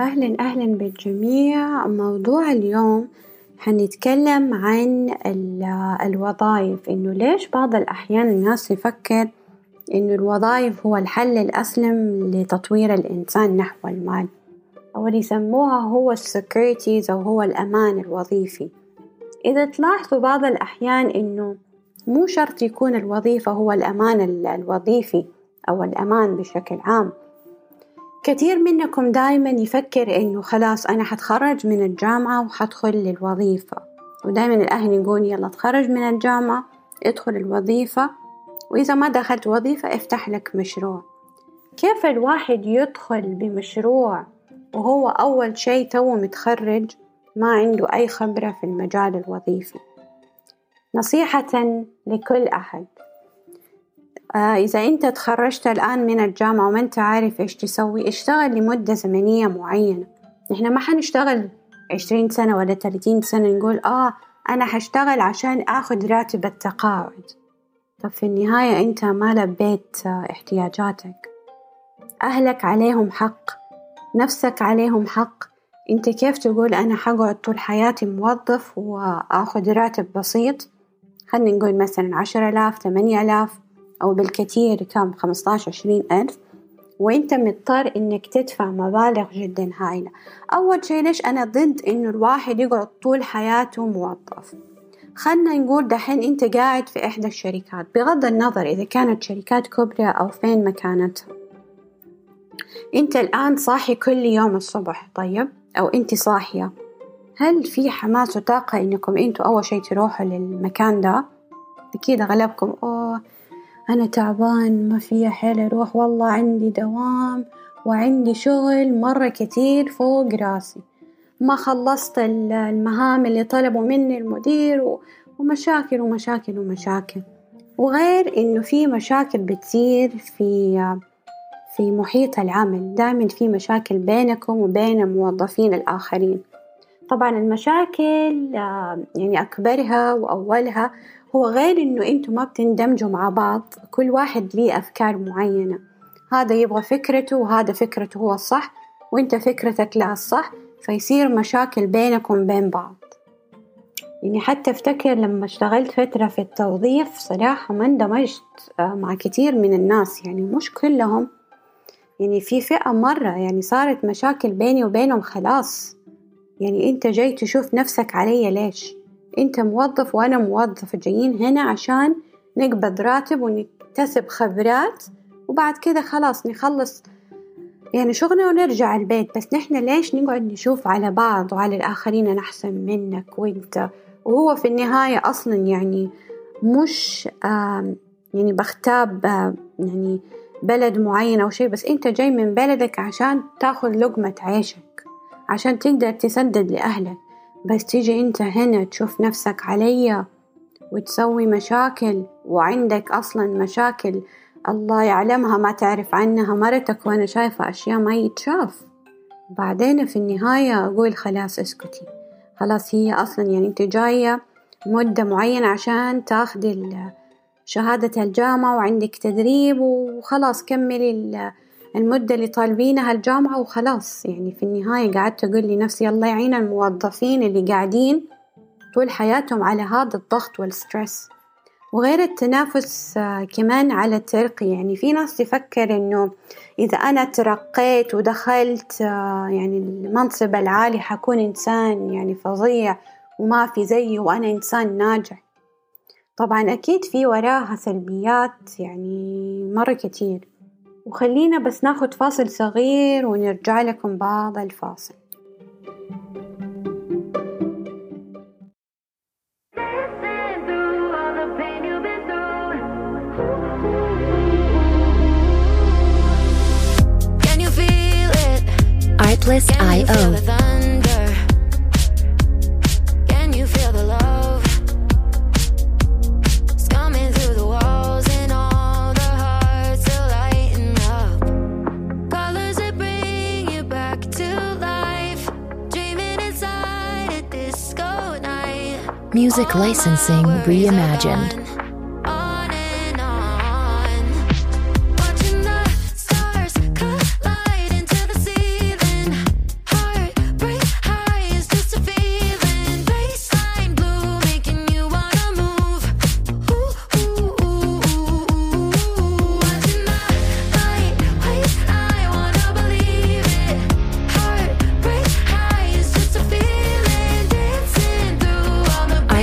أهلا أهلا بالجميع. موضوع اليوم حنتكلم عن الوظائف إنه ليش بعض الأحيان الناس تفكر إنه الوظائف هو الحل الأسلم لتطوير الإنسان نحو المال أو اللي يسموها هو السكيورتيز أو هو الأمان الوظيفي. إذا تلاحظوا بعض الأحيان إنه مو شرط يكون الوظيفة هو الأمان الوظيفي أو الأمان بشكل عام. كثير منكم دايما يفكر إنه خلاص أنا حتخرج من الجامعة وحدخل للوظيفة. ودايما الأهل يقول يلا تخرج من الجامعة ادخل الوظيفة وإذا ما دخلت وظيفة افتح لك مشروع. كيف الواحد يدخل بمشروع وهو أول شي تو متخرج ما عنده أي خبرة في المجال الوظيفي؟ نصيحة لكل أحد. إذا أنت تخرجت الآن من الجامعة وما أنت عارف إيش تسوي اشتغل لمدة زمنية معينة. إحنا ما حنشتغل عشرين سنة ولا تلاتين سنة نقول آه أنا حشتغل عشان آخذ راتب التقاعد. طب في النهاية أنت ما لبيت آه، احتياجاتك. أهلك عليهم حق نفسك عليهم حق. أنت كيف تقول أنا حقعد طول حياتي موظف وآخذ راتب بسيط؟ خلينا نقول مثلا عشرة آلاف ثمانية آلاف. أو بالكثير كم خمسطاش عشرين ألف. وأنت مضطر إنك تدفع مبالغ جدا هائلة. أول شي ليش أنا ضد إنه الواحد يقعد طول حياته موظف؟ خلنا نقول دحين أنت قاعد في إحدى الشركات. بغض النظر إذا كانت شركات كبرى أو فين مكانتها أنت الآن صاحي كل يوم الصبح طيب؟ أو أنت صاحية. هل في حماس وطاقة إنكم أنتوا أول شي تروحوا للمكان ده؟ أكيد أغلبكم أوه أنا تعبان ما في حيل أروح. والله عندي دوام وعندي شغل مرة كتير فوق راسي. ما خلصت المهام اللي طلبوا مني المدير ومشاكل ومشاكل ومشاكل. وغير إنه في مشاكل بتصير في في محيط العمل. دائما في مشاكل بينكم وبين الموظفين الآخرين. طبعا المشاكل يعني أكبرها وأولها هو غير إنه أنتوا ما بتندمجوا مع بعض كل واحد ليه أفكار معينة. هذا يبغى فكرته وهذا فكرته هو الصح وأنت فكرتك لا الصح فيصير مشاكل بينكم بين بعض. يعني حتى أفتكر لما اشتغلت فترة في التوظيف صراحة ما اندمجت مع كثير من الناس. يعني مش كلهم يعني في فئة مرة يعني صارت مشاكل بيني وبينهم خلاص. يعني أنت جاي تشوف نفسك علي ليش؟ أنت موظف وأنا موظفة جايين هنا عشان نقبض راتب ونكتسب خبرات وبعد كده خلاص نخلص يعني شغلنا ونرجع البيت. بس نحن ليش نقعد نشوف على بعض وعلى الآخرين أنا أحسن منك وأنت؟ وهو في النهاية أصلا يعني مش يعني بختاب يعني بلد معين أو شي بس أنت جاي من بلدك عشان تاخذ لقمة عيشك. عشان تقدر تسدد لأهلك. بس تيجي أنت هنا تشوف نفسك عليا وتسوي مشاكل وعندك أصلا مشاكل الله يعلمها ما تعرف عنها مرتك وأنا شايفة أشياء ما يتشاف. بعدين في النهاية أقول خلاص اسكتي. خلاص هي أصلا يعني أنت جاية مدة معينة عشان تاخدي شهادة الجامعة وعندك تدريب وخلاص كملي المدة اللي طالبينها الجامعة وخلاص. يعني في النهاية قعدت أقول لنفسي الله يعين الموظفين اللي قاعدين طول حياتهم على هذا الضغط والستريس. وغير التنافس آه، كمان على الترقي. يعني في ناس تفكر إنه إذا أنا ترقيت ودخلت آه، يعني المنصب العالي حكون إنسان يعني فظيع وما في زيي وأنا إنسان ناجح. طبعا أكيد في وراها سلبيات يعني مرة كتير. وخلينا بس ناخد فاصل صغير ونرجع لكم بعد الفاصل. Music licensing reimagined.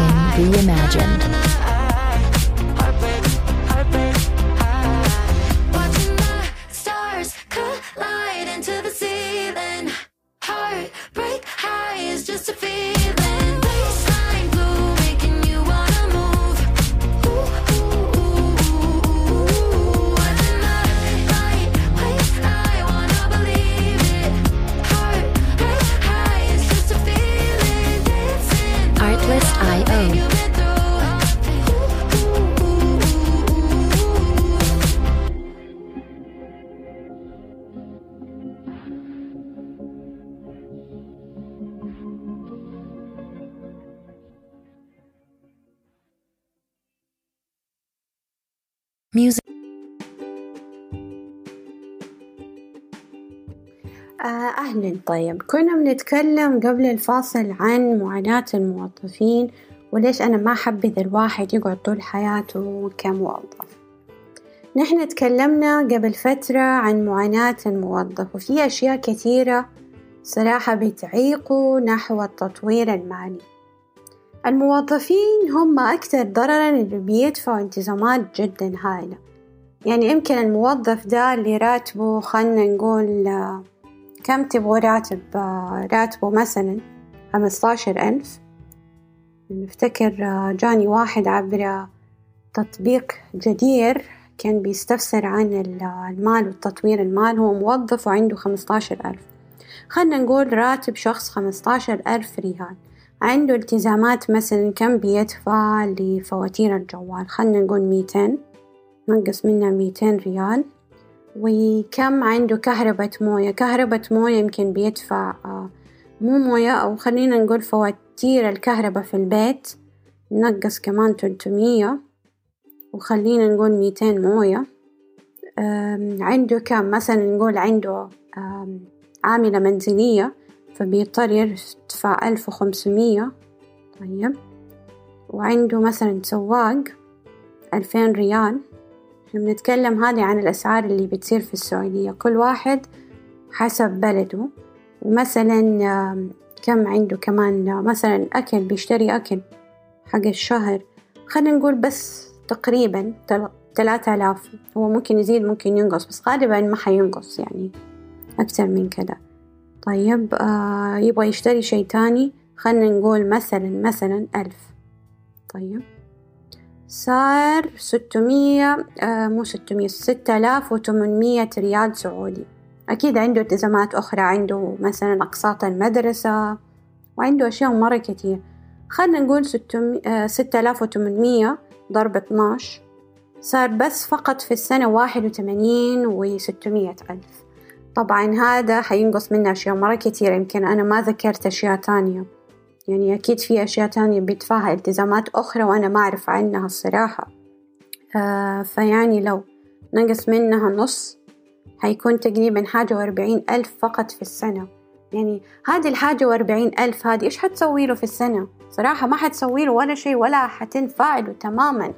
Dancing Reimagined. Music. آه، أهلا. طيب كنا بنتكلم قبل الفاصل عن معاناة الموظفين وليش أنا ما حبذ الواحد يقعد طول حياته كموظف نحن تكلمنا قبل فترة عن معاناة الموظف وفي أشياء كثيرة صراحة بتعيقوا نحو التطوير المالي الموظفين هم أكثر ضررا اللي بيدفعوا التزامات جدا هائلة. يعني يمكن الموظف ده اللي راتبه خلنا نقول كم تبغوا راتب؟ راتبه مثلا خمسطاشر ألف. نفتكر جاني واحد عبر تطبيق جدير كان بيستفسر عن ال- المال وتطوير المال. هو موظف وعنده خمسطاشر ألف. خلنا نقول راتب شخص خمسطاشر ألف ريال. عنده التزامات مثلا كم بيدفع لفواتير الجوال؟ خلنا نقول ميتين نقص منها ميتين ريال. وكم عنده كهربة موية؟ كهربة موية يمكن بيدفع آه، مو موية أو خلينا نقول فواتير الكهرباء في البيت نقص كمان تلتمية وخلينا نقول ميتين موية. عنده كم؟ مثلا نقول عنده عاملة منزلية. فبيضطر يدفع ألف وخمسمية. طيب. وعنده مثلا سواق ألفين ريال. إحنا بنتكلم هذه عن الأسعار اللي بتصير في السعودية. كل واحد حسب بلده. مثلا آم، كم عنده كمان مثلا أكل بيشتري أكل حق الشهر. خلينا نقول بس تقريبا تلاتة آلاف. هو ممكن يزيد ممكن ينقص بس غالبا ما حينقص يعني أكثر من كده طيب آه يبغى يشتري شي تاني؟ خلينا نقول مثلا مثلا ألف. طيب. صار ستمية آه مو ستمية ستة آلاف وتمنمية ريال سعودي. أكيد عنده التزامات أخرى عنده مثلا أقساط المدرسة وعنده أشياء مرة كتير خلنا نقول آه ستة آلاف وتمنمية ضرب اتناش صار بس فقط في السنة واحد وتمانين وستمية ألف. طبعا هذا حينقص منه أشياء مرة كتيرة يمكن أنا ما ذكرت أشياء تانية. يعني أكيد في أشياء تانية بيدفعها التزامات أخرى وأنا ما أعرف عنها الصراحة. آه فيعني لو نقص منها نص حيكون تقريبا حاجة وأربعين ألف فقط في السنة. يعني هذه الحاجة وأربعين ألف هذه إيش حتسوي له في السنة؟ صراحة ما حتسوي له ولا شيء ولا حتنفع له تماما.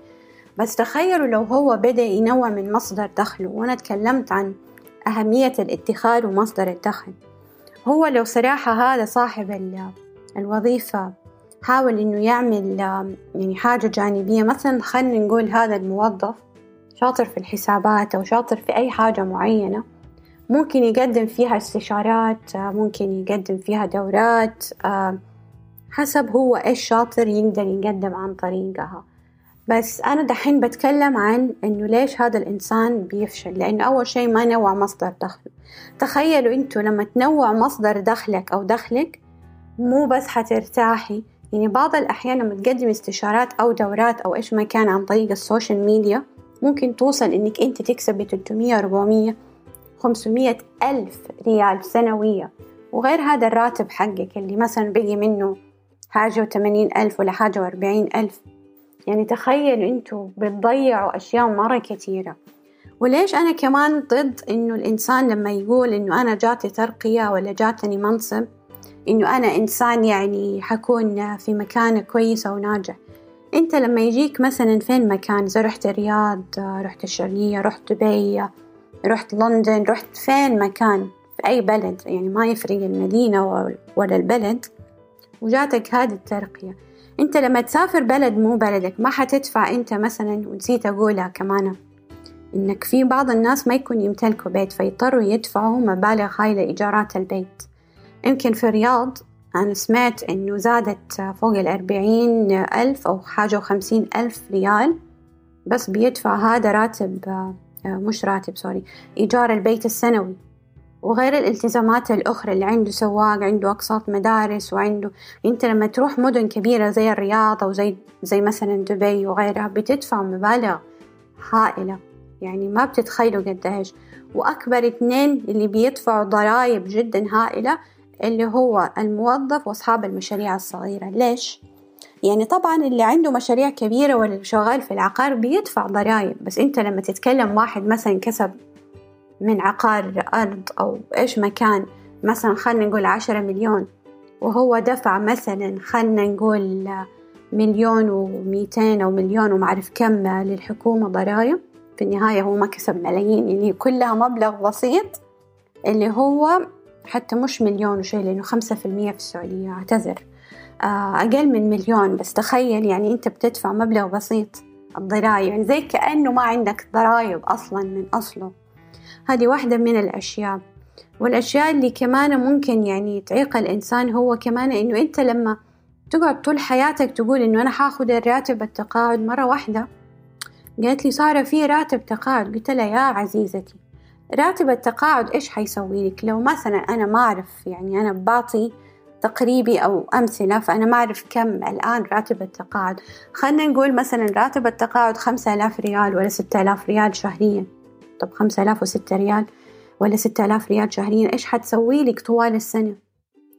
بس تخيلوا لو هو بدأ ينوع من مصدر دخله وأنا تكلمت عن أهمية الإدخار ومصدر الدخل. هو لو صراحة هذا صاحب ال- الوظيفة حاول إنه يعمل يعني حاجة جانبية مثلا خلينا نقول هذا الموظف شاطر في الحسابات أو شاطر في أي حاجة معينة ممكن يقدم فيها استشارات ممكن يقدم فيها دورات حسب هو إيش شاطر يقدر يقدم عن طريقها. بس أنا دحين بتكلم عن إنه ليش هذا الإنسان بيفشل؟ لأنه أول شيء ما نوع مصدر دخله تخيلوا أنتوا لما تنوع مصدر دخلك أو دخلك مو بس حترتاحي. يعني بعض الأحيان لما تقدم استشارات أو دورات أو إيش ما كان عن طريق السوشيال ميديا ممكن توصل إنك أنت تكسبي 300 400 500 ألف ريال سنوية. وغير هذا الراتب حقك اللي مثلا بقي منه حاجة وثمانين ألف ولا حاجة وأربعين ألف. يعني تخيلوا أنتوا بتضيعوا أشياء مرة كثيرة. وليش أنا كمان ضد إنه الإنسان لما يقول إنه أنا جاتي ترقية ولا جاتني منصب إنه أنا إنسان يعني حكون في مكانة كويسة وناجح أنت لما يجيك مثلا فين مكان؟ إذا رحت الرياض رحت الشرقية رحت دبي رحت لندن رحت فين مكان؟ في أي بلد يعني ما يفرق المدينة ولا البلد. وجاتك هذه الترقية. أنت لما تسافر بلد مو بلدك ما حتدفع أنت مثلا ونسيت أقولها كمان. إنك في بعض الناس ما يكون يمتلكوا بيت فيضطروا يدفعوا مبالغ هاي لإيجارات البيت. يمكن في الرياض أنا سمعت إنه زادت فوق الأربعين ألف أو حاجة وخمسين ألف ريال بس بيدفع هذا راتب مش راتب سوري إيجار البيت السنوي. وغير الالتزامات الأخرى اللي عنده سواق عنده أقساط مدارس وعنده أنت لما تروح مدن كبيرة زي الرياض أو زي زي مثلا دبي وغيرها بتدفع مبالغ هائلة. يعني ما بتتخيلوا قديش. وأكبر اثنين اللي بيدفعوا ضرائب جدا هائلة اللي هو الموظف وأصحاب المشاريع الصغيرة. ليش؟ يعني طبعا اللي عنده مشاريع كبيرة ولا شغال في العقار بيدفع ضرائب. بس أنت لما تتكلم واحد مثلا كسب من عقار أرض أو إيش مكان مثلا خلنا نقول عشرة مليون وهو دفع مثلا خلنا نقول مليون وميتين أو مليون ومعرف كم للحكومة ضرائب. في النهاية هو ما كسب ملايين يعني كلها مبلغ بسيط اللي هو حتى مش مليون وشيء لأنه خمسة في المية في السعودية أعتذر. آه، أقل من مليون بس تخيل يعني أنت بتدفع مبلغ بسيط الضرايب يعني زي كأنه ما عندك ضرايب أصلا من أصله. هذه واحدة من الأشياء. والأشياء اللي كمان ممكن يعني تعيق الإنسان هو كمان إنه أنت لما تقعد طول حياتك تقول إنه أنا حاخد الراتب التقاعد مرة واحدة قالت لي سارة في راتب تقاعد. قلت لها يا عزيزتي راتب التقاعد إيش حيسوي لك؟ لو مثلا أنا ما أعرف يعني أنا بعطي تقريبي أو أمثلة فأنا ما أعرف كم الآن راتب التقاعد. خلنا نقول مثلا راتب التقاعد خمسة آلاف ريال ولا ستة آلاف ريال شهريا. طب خمسة آلاف وستة ريال ولا ستة آلاف ريال شهريا؟ إيش حتسوي لك طوال السنة؟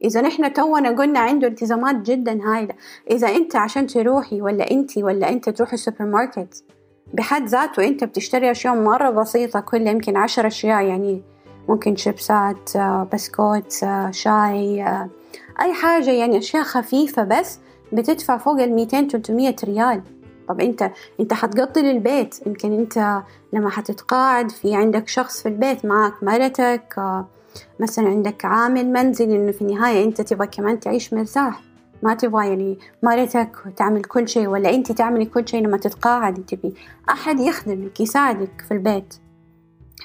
إذا نحن تونا قلنا عنده التزامات جدا هايلة إذا أنت عشان تروحي ولا أنت ولا أنت تروحي السوبر ماركت بحد ذاته أنت بتشتري أشياء مرة بسيطة كل يمكن عشر أشياء يعني ممكن شيبسات بسكوت شاي أي حاجة يعني أشياء خفيفة بس بتدفع فوق الميتين تلتمية ريال. طب انت انت حتقضي للبيت يمكن انت لما حتتقاعد في عندك شخص في البيت معك مرتك مثلا عندك عامل منزل إنه في النهاية انت تبغى كمان تعيش مرتاح. ما تبغى يعني مرتك تعمل كل شيء ولا انت تعملي كل شيء لما تتقاعدي. تبي أحد يخدمك يساعدك في البيت.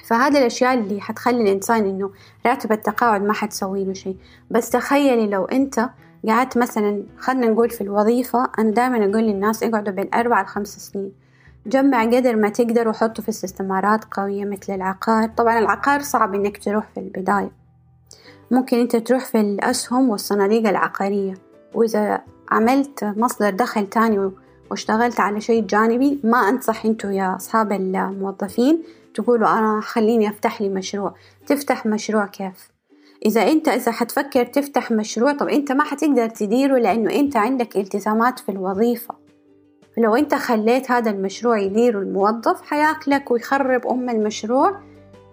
فهذه الأشياء اللي حتخلي الإنسان إنه راتب التقاعد ما حتسوي له شيء. بس تخيلي لو أنت قعدت مثلا خلنا نقول في الوظيفة أنا دائما أقول للناس اقعدوا بين أربع لخمس سنين. جمع قدر ما تقدر وحطه في استثمارات قوية مثل العقار. طبعا العقار صعب إنك تروح في البداية. ممكن أنت تروح في الأسهم والصناديق العقارية. وإذا عملت مصدر دخل تاني واشتغلت على شيء جانبي ما أنصح أنتوا يا أصحاب الموظفين تقولوا أنا خليني أفتح لي مشروع. تفتح مشروع كيف؟ إذا أنت إذا حتفكر تفتح مشروع طب أنت ما حتقدر تديره لأنه أنت عندك التزامات في الوظيفة. لو أنت خليت هذا المشروع يديره الموظف حياكلك ويخرب أم المشروع.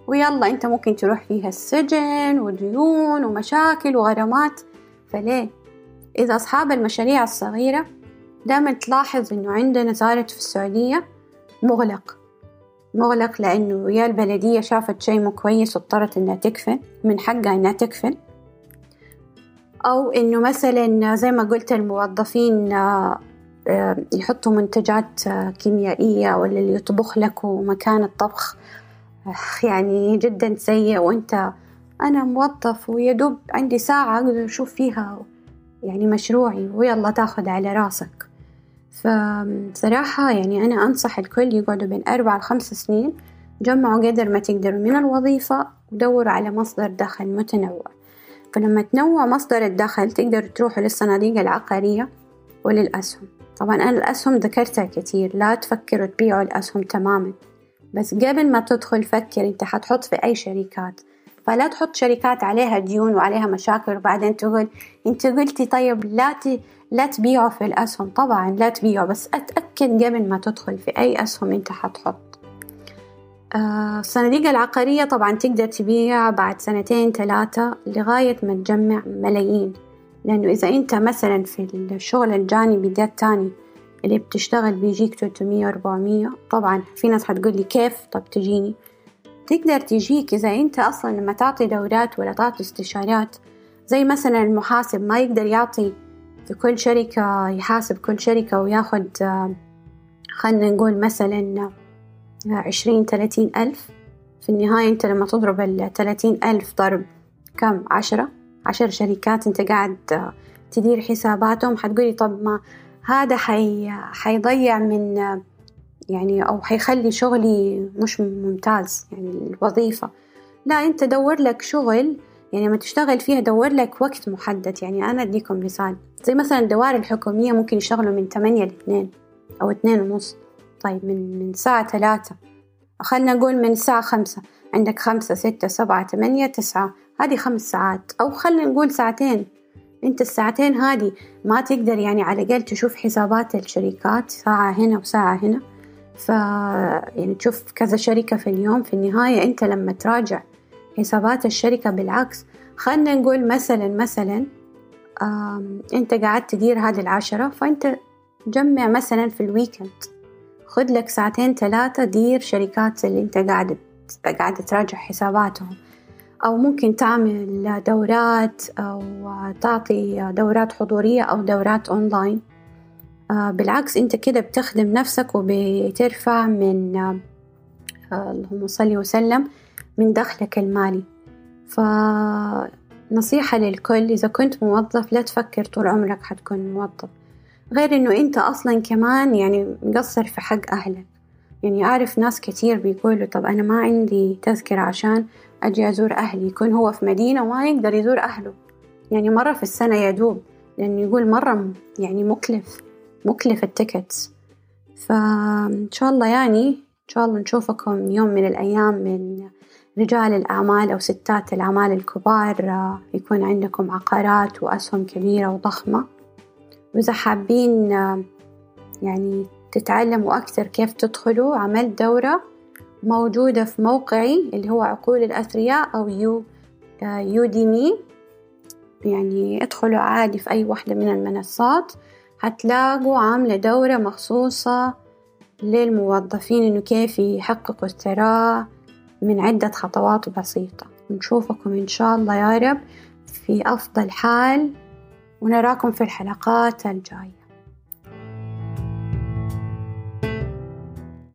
ويلا أنت ممكن تروح فيها السجن وديون ومشاكل وغرامات. فليه؟ إذا أصحاب المشاريع الصغيرة دائما تلاحظ إنه عندنا صارت في السعودية مغلق. مغلق لأنه يا البلدية شافت شي مو كويس واضطرت إنها تقفل من حقها إنها تقفل أو إنه مثلا زي ما قلت الموظفين آه، آه، يحطوا منتجات آه، كيميائية ولا اللي يطبخ لك ومكان الطبخ. يعني جدا سيء. وأنت أنا موظف ويدوب عندي ساعة أقدر أشوف فيها يعني مشروعي ويلا تاخد على راسك. فصراحة يعني أنا أنصح الكل يقعدوا بين أربعة لخمس سنين جمعوا قدر ما تقدروا من الوظيفة ودوروا على مصدر دخل متنوع. فلما تنوع مصدر الدخل تقدروا تروحوا للصناديق العقارية وللأسهم. طبعا أنا الأسهم ذكرتها كتير لا تفكروا تبيعوا الأسهم تماما. بس قبل ما تدخل فكر أنت حتحط في أي شركات. فلا تحط شركات عليها ديون وعليها مشاكل وبعدين تقول أنت قلتي طيب لا. لا تبيعوا في الأسهم. طبعا لا تبيعوا بس أتأكد قبل ما تدخل في أي أسهم أنت حتحط. آه، الصناديق العقارية طبعا تقدر تبيع بعد سنتين ثلاثة لغاية ما تجمع ملايين. لأنه إذا أنت مثلا في الشغل الجانبي ده التاني اللي بتشتغل بيجيك 300 400 طبعا في ناس حتقول لي كيف؟ طب تجيني. تقدر تجيك إذا أنت أصلا لما تعطي دورات ولا تعطي استشارات زي مثلا المحاسب ما يقدر يعطي في كل شركة يحاسب كل شركة وياخد آه، خلنا نقول مثلا عشرين ثلاثين ألف. في النهاية أنت لما تضرب الثلاثين ألف ضرب كم؟ عشرة؟ عشر شركات أنت قاعد آه، تدير حساباتهم. حتقولي طب ما هذا حي حيضيع من آه، يعني أو حيخلي شغلي مش ممتاز يعني الوظيفة. لا أنت دور لك شغل يعني لما تشتغل فيها دور لك وقت محدد. يعني أنا أديكم مثال. زي مثلا الدوائر الحكومية ممكن يشتغلوا من ثمانية لإثنين أو اثنين ونص. طيب من من ساعة ثلاثة. خلنا نقول من الساعة خمسة. عندك خمسة ستة سبعة ثمانية تسعة. هذه خمس ساعات. أو خلنا نقول ساعتين. أنت الساعتين هذه ما تقدر يعني على الأقل تشوف حسابات الشركات. ساعة هنا وساعة هنا. ف يعني تشوف كذا شركة في اليوم. في النهاية أنت لما تراجع حسابات الشركة بالعكس. خلنا نقول مثلا مثلا أنت قاعد تدير هذه العشرة فأنت جمع مثلا في الويكند. خذ لك ساعتين ثلاثة دير شركات اللي أنت قاعد قاعد تراجع حساباتهم. أو ممكن تعمل دورات أو تعطي دورات حضورية أو دورات أونلاين. بالعكس أنت كده بتخدم نفسك وبترفع من اللهم صل وسلم من دخلك المالي. فنصيحة للكل إذا كنت موظف لا تفكر طول عمرك حتكون موظف. غير إنه أنت أصلا كمان يعني مقصر في حق أهلك. يعني أعرف ناس كتير بيقولوا طب أنا ما عندي تذكرة عشان أجي أزور أهلي. يكون هو في مدينة وما يقدر يزور أهله. يعني مرة في السنة يدوب لأنه يقول مرة يعني مكلف مكلف التيكتس. فإن شاء الله يعني إن شاء الله نشوفكم يوم من الأيام من رجال الأعمال أو ستات الأعمال الكبار آه، يكون عندكم عقارات وأسهم كبيرة وضخمة. وإذا حابين آه، يعني تتعلموا أكثر كيف تدخلوا عملت دورة موجودة في موقعي اللي هو عقول الأثرياء أو Udemy يعني ادخلوا عادي في أي واحدة من المنصات. هتلاقوا عاملة دورة مخصوصة للموظفين إنه كيف يحققوا الثراء من عدة خطوات بسيطة. نشوفكم إن شاء الله يا رب في أفضل حال ونراكم في الحلقات الجاية.